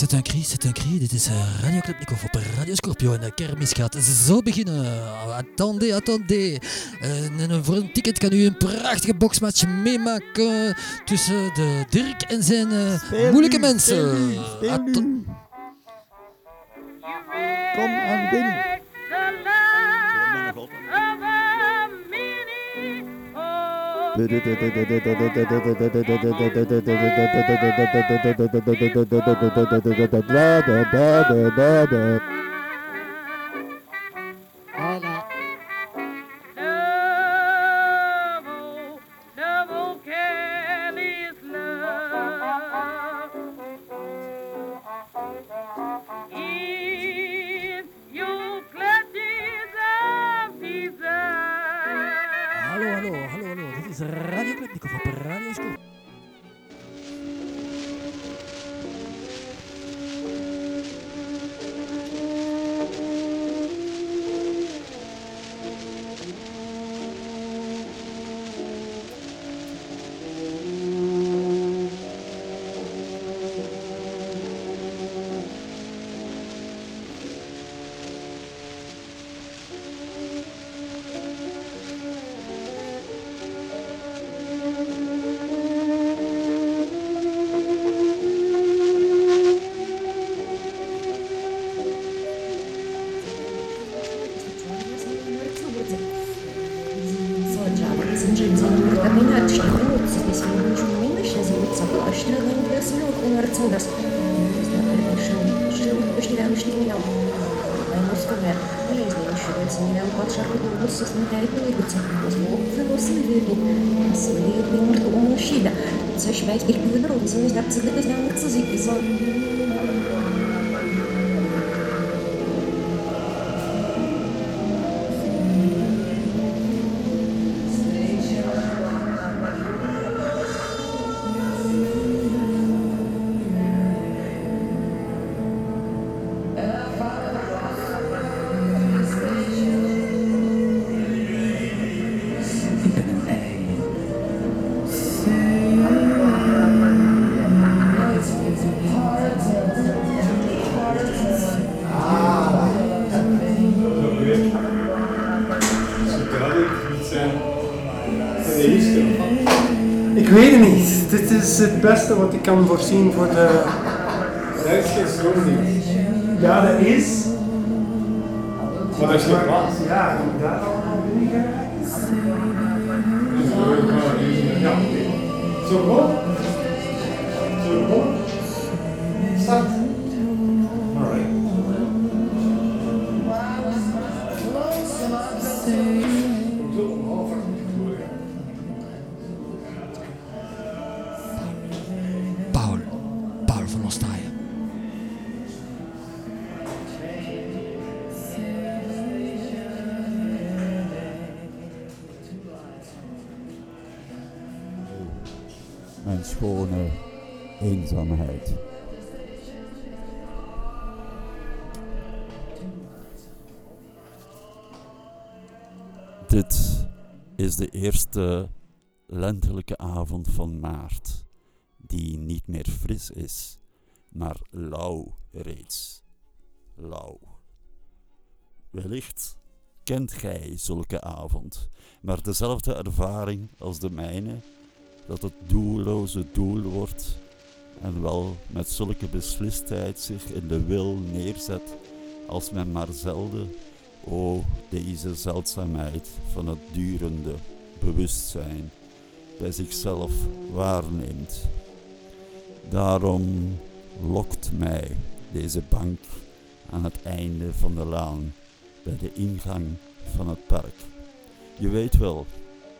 C'est un cri, c'est un cri. Dit is Radio Klipnikov op Radio Scorpio. En de kermis gaat zo beginnen. Attendez, attendez. En voor een ticket kan u een prachtige boxmatch meemaken tussen de Dirk en zijn moeilijke mensen. Kom en win. Okay. Besonders учителя учителям. Мозгове увеличивается, не под шаркотным густо смотрит двигаться. Злобного сильный, сильный мужчина. Защищает перед народом, замедлять цены, казням, цезик, het beste wat ik kan voorzien voor de... Dat is geen stroomdienst. Ja, dat is. Maar dat is geen plaats. Ja, geraakt. Ja. Zo gewoon? Zo gewoon? Dit is de eerste lentelijke avond van maart, die niet meer fris is, maar lauw reeds. Lauw. Wellicht kent gij zulke avond, maar dezelfde ervaring als de mijne, dat het doelloze doel wordt en wel met zulke beslistheid zich in de wil neerzet als men maar zelden, o deze zeldzaamheid van het durende bewustzijn, bij zichzelf waarneemt. Daarom lokt mij deze bank aan het einde van de laan, bij de ingang van het park. Je weet wel,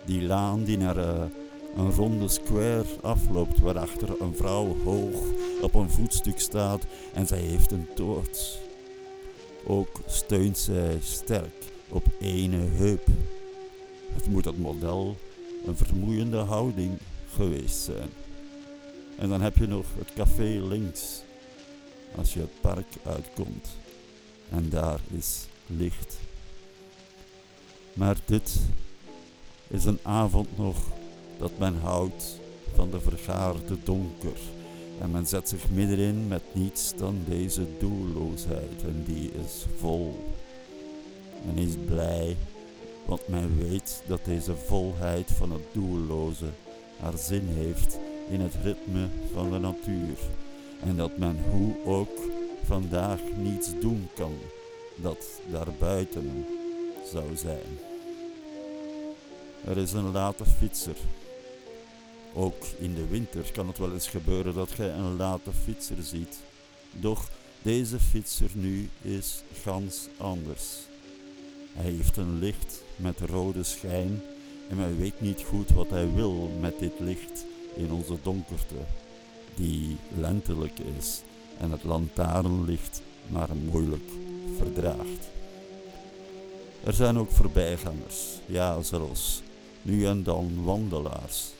die laan die naar een ronde square afloopt, waarachter een vrouw hoog op een voetstuk staat en zij heeft een toorts. Ook steunt zij sterk op ene heup. Het moet het model een vermoeiende houding geweest zijn. En dan heb je nog het café links, als je het park uitkomt. En daar is licht. Maar dit is een avond nog dat men houdt van de vergaarde donker En men zet zich middenin met niets dan deze doelloosheid en die is vol. Men is blij, want men weet dat deze volheid van het doelloze haar zin heeft in het ritme van de natuur. En dat men hoe ook vandaag niets doen kan dat daarbuiten zou zijn. Er is een late fietser. Ook in de winter kan het wel eens gebeuren dat gij een late fietser ziet. Doch deze fietser nu is gans anders. Hij heeft een licht met rode schijn en men weet niet goed wat hij wil met dit licht in onze donkerte, die lentelijk is en het lantaarnlicht maar moeilijk verdraagt. Er zijn ook voorbijgangers, ja zelfs nu en dan wandelaars.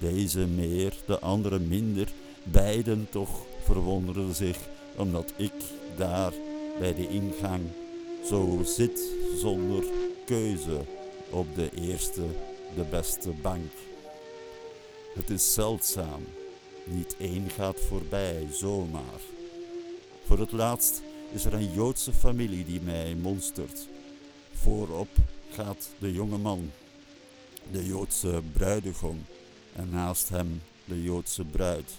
Deze meer, de andere minder, beiden toch verwonderen zich omdat ik daar bij de ingang zo zit zonder keuze op de eerste, de beste bank. Het is zeldzaam, niet één gaat voorbij zomaar. Voor het laatst is er een Joodse familie die mij monstert. Voorop gaat de jonge man, de Joodse bruidegom, en naast hem de Joodse bruid.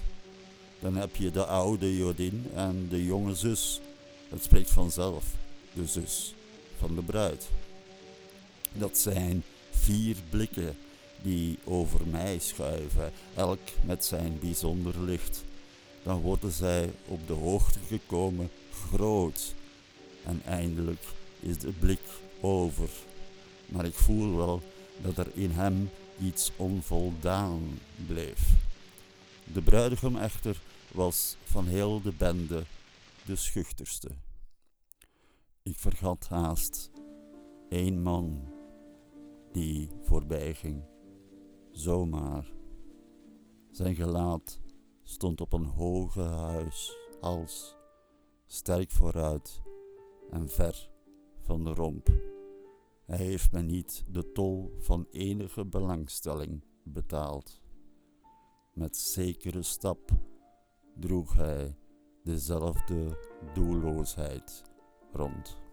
Dan heb je de oude Jodin en de jonge zus. Het spreekt vanzelf, de zus van de bruid. Dat zijn vier blikken die over mij schuiven, elk met zijn bijzonder licht. Dan worden zij op de hoogte gekomen groot. En eindelijk is de blik over. Maar ik voel wel dat er in hem iets onvoldaan bleef. De bruidegom echter was van heel de bende de schuchterste. Ik vergat haast één man die voorbij ging, zomaar. Zijn gelaat stond op een hoge huis, hals, sterk vooruit en ver van de romp. Heeft me niet de tol van enige belangstelling betaald. Met zekere stap droeg hij dezelfde doelloosheid rond.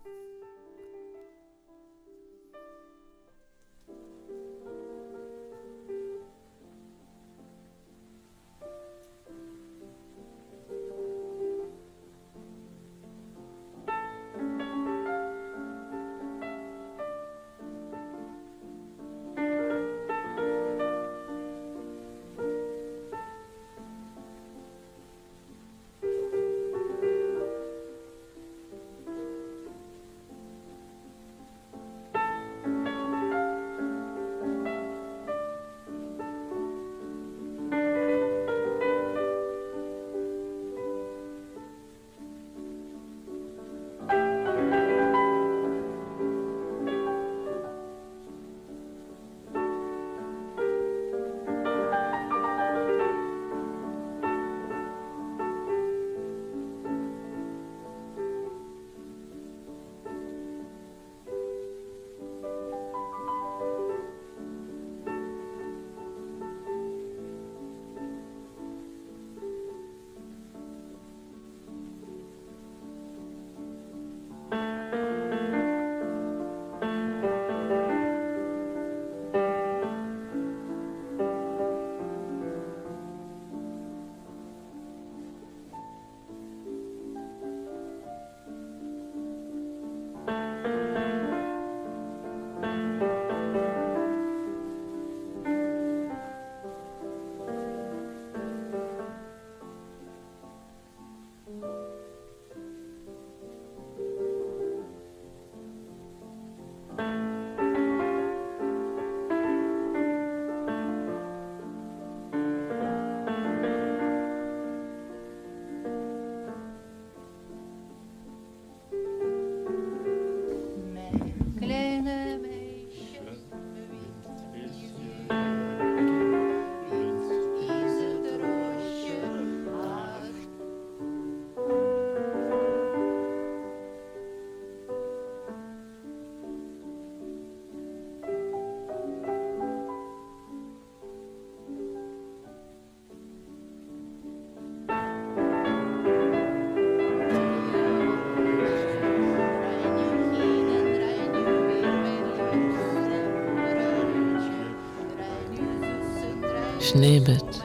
Schneebett.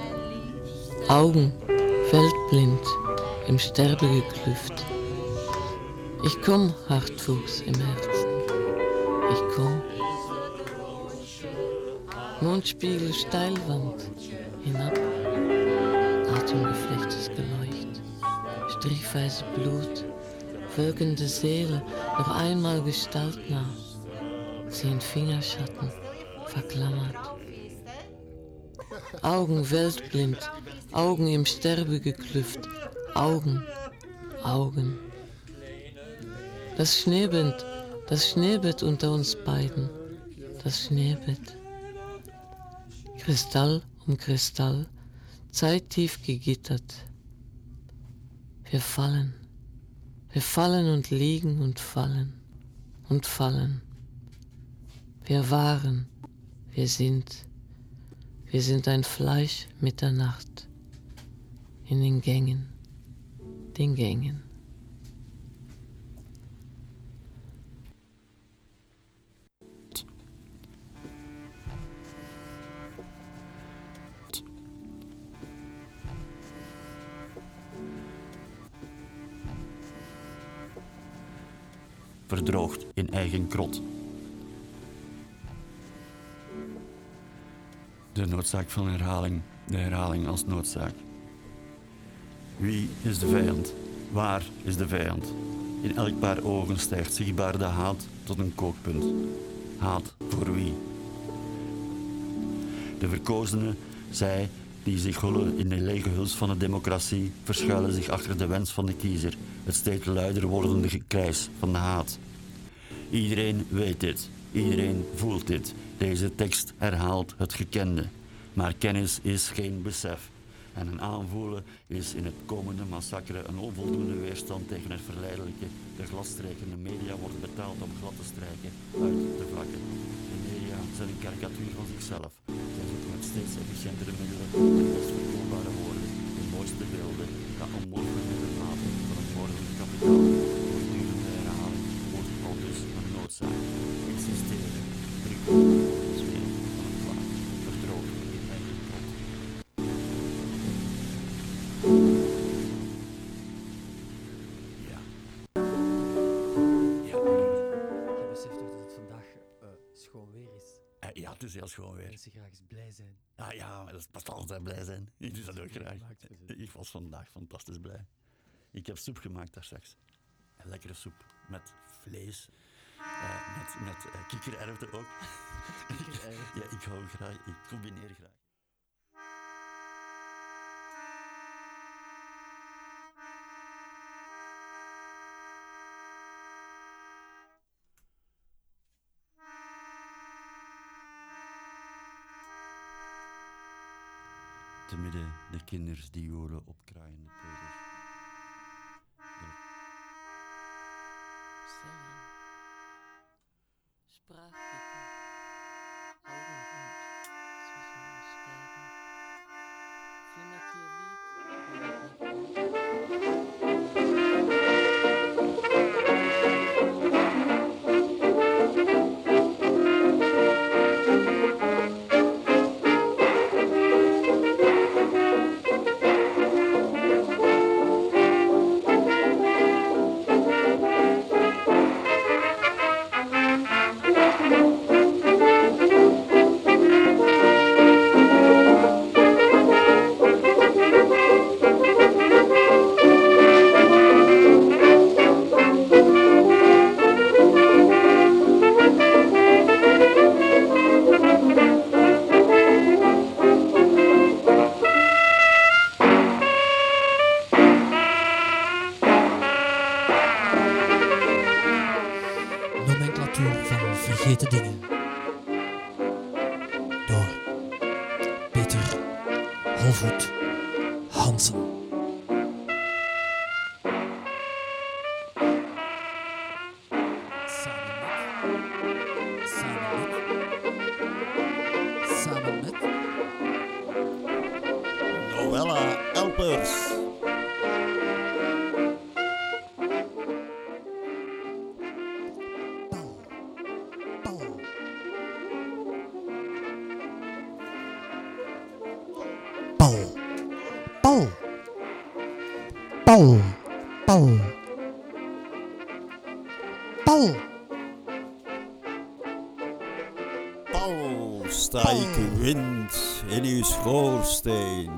Augen, weltblind, im Sterbegeklüft. Ich komm, Hartfuß im Herzen. Ich komm. Mondspiegel, Steilwand, hinab. Atemgeflechtes Geleucht. Strichweise Blut, wirkende Seele, noch einmal gestaltnah. Sie in Fingerschatten, verklammert. Augen weltblind, Augen im Sterbegeklüft, Augen, Augen. Das Schneebett, das Schneebett unter uns beiden, das Schneebett. Kristall um Kristall, zeittief gegittert. Wir fallen, wir fallen und liegen und fallen und fallen. Wir waren, wir sind, wir sind ein Fleisch mit der Nacht in den Gängen, den Gängen. verdroogt in eigen krot. De noodzaak van herhaling, de herhaling als noodzaak. Wie is de vijand? Waar is de vijand? In elk paar ogen stijgt zichtbaar de haat tot een kookpunt. Haat voor wie? De verkozenen, zij die zich hullen in de lege huls van de democratie, verschuilen zich achter de wens van de kiezer, het steeds luider wordende gekrijs van de haat. Iedereen weet dit, iedereen voelt dit. Deze tekst herhaalt het gekende. Maar kennis is geen besef. En een aanvoelen is in het komende massacre een onvoldoende weerstand tegen het verleidelijke. De gladstrijkende media worden betaald om glad te strijken uit de vlakken. De media zijn een karikatuur van zichzelf. Zij zoeken met steeds efficiëntere middelen de best verkoopbare woorden, de mooiste beelden, dat omworpen met de van het morgende kapitaal. Het is heel schoon weer. Mensen graag eens blij zijn. Ah ja, maar dat is pas altijd blij zijn. Ik doe dat ook graag. Ik was vandaag fantastisch blij. Ik heb soep gemaakt daar straks. Een lekkere soep met vlees. eh, met met eh, kikkererwten ook. ja, ik hou graag, ik combineer graag. Midden de kinders die jolen op kraaiende peuters. In uw schoorsteen.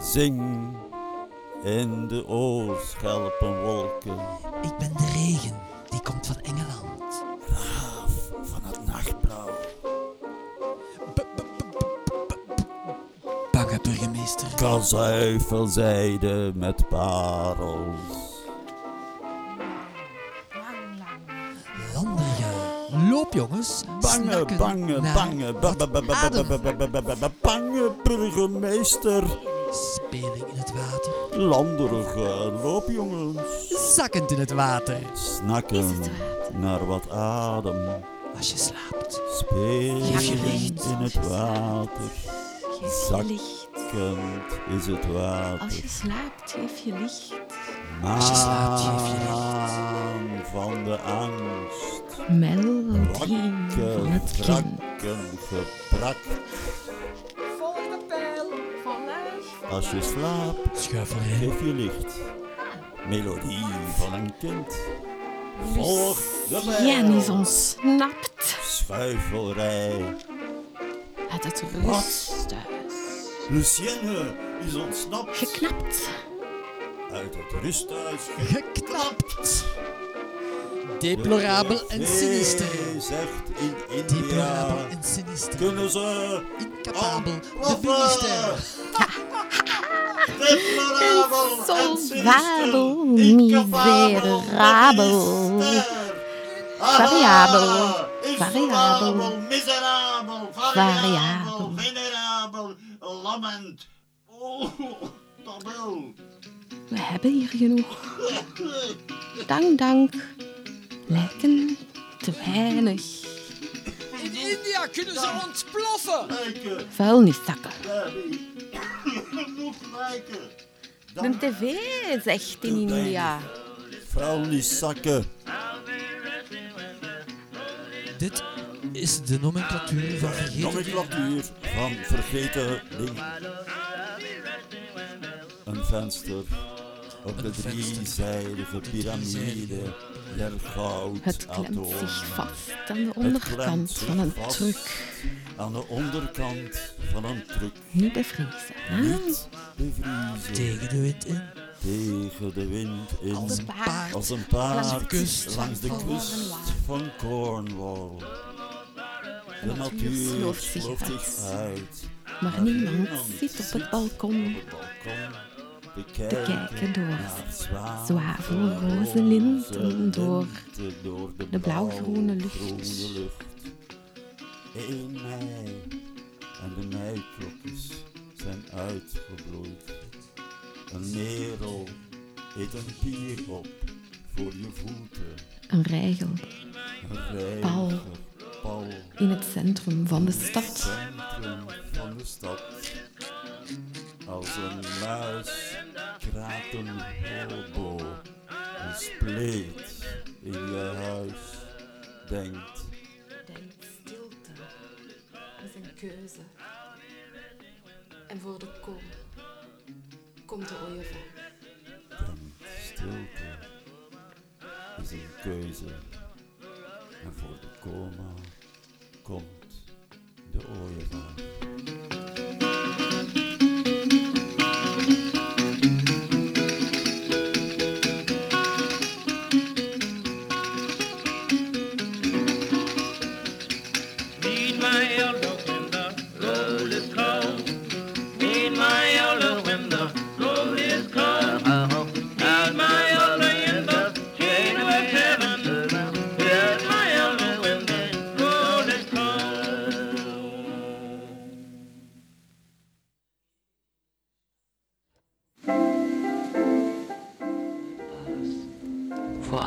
Zing in de oorschelpen wolken. Ik ben de regen, die komt van Engeland. Raaf van het nachtblauw. Bange burgemeester. Kazuifelzijde met parels. Loop jongens. Bange, bange, naar bange, bange burgemeester. Speling in het water. Landerige loopjongens. Zakkend in het water. Snakken naar wat adem. Als je slaapt. Spelen Geef je licht. in het water. Geef je licht. Zakkend is het water. Als je slaapt, geef je licht. Als je slaapt, geef je licht. Maan van de angst. Melodie van het kind. Volg de pijl. Volg. Als je slaapt, Schuif erin. geef je licht. Melodie van een kind. Volg de pijl. ontsnapt Schuifelrij. uit het rusthuis. Lucienne is ontsnapt Geknapt. uit het rusthuis. Geknapt. Deplorabel en sinister. In Deplorabel en sinister. kunnen ze Incapabel. De minister. Deplorabel en sinister. Incapabel, miserabel. Variabel, variabel. Miserabel, Variabel. venerabel, lammend. Oh, tabel. We hebben hier genoeg. Dank, dank. Lijken te weinig. In India kunnen ze ontploffen. Lijken, Vuilniszakken. lijken. De tv zegt in India. Vuilniszakken. Dit is de nomenclatuur van vergeten dingen. Nomenclatuur van vergeten dingen. Een venster op de Een driezijdige Op de piramide Het klemt zich vast aan de onderkant van een truck. Aan de onderkant van een truck. Niet bevriezen. hè? Niet bevriezen. Tegen de wind in. Tegen de wind in. Als een paard. Als een paard Langs de kust langs de van kust Cornwall. van Cornwall. De natuur slooft zich uit. zich uit. Maar niemand zit op het balkon Op het balkon te kijken door zwavelroze linten, door de, blauwgroene lucht. 1 mei en de meiklokjes zijn uitgebloeid. Een merel eet een pier op voor je voeten. Een rijgel Een reiger, Paul. Paul, in het centrum van de stad. centrum van de stad. Als een muis kraakt een hobo, een spleet in je huis. Denkt, Denk stilte is een keuze. En voor de kom komt de ooievaar. denkt, stilte is een keuze. En voor de coma komt de ooievaar.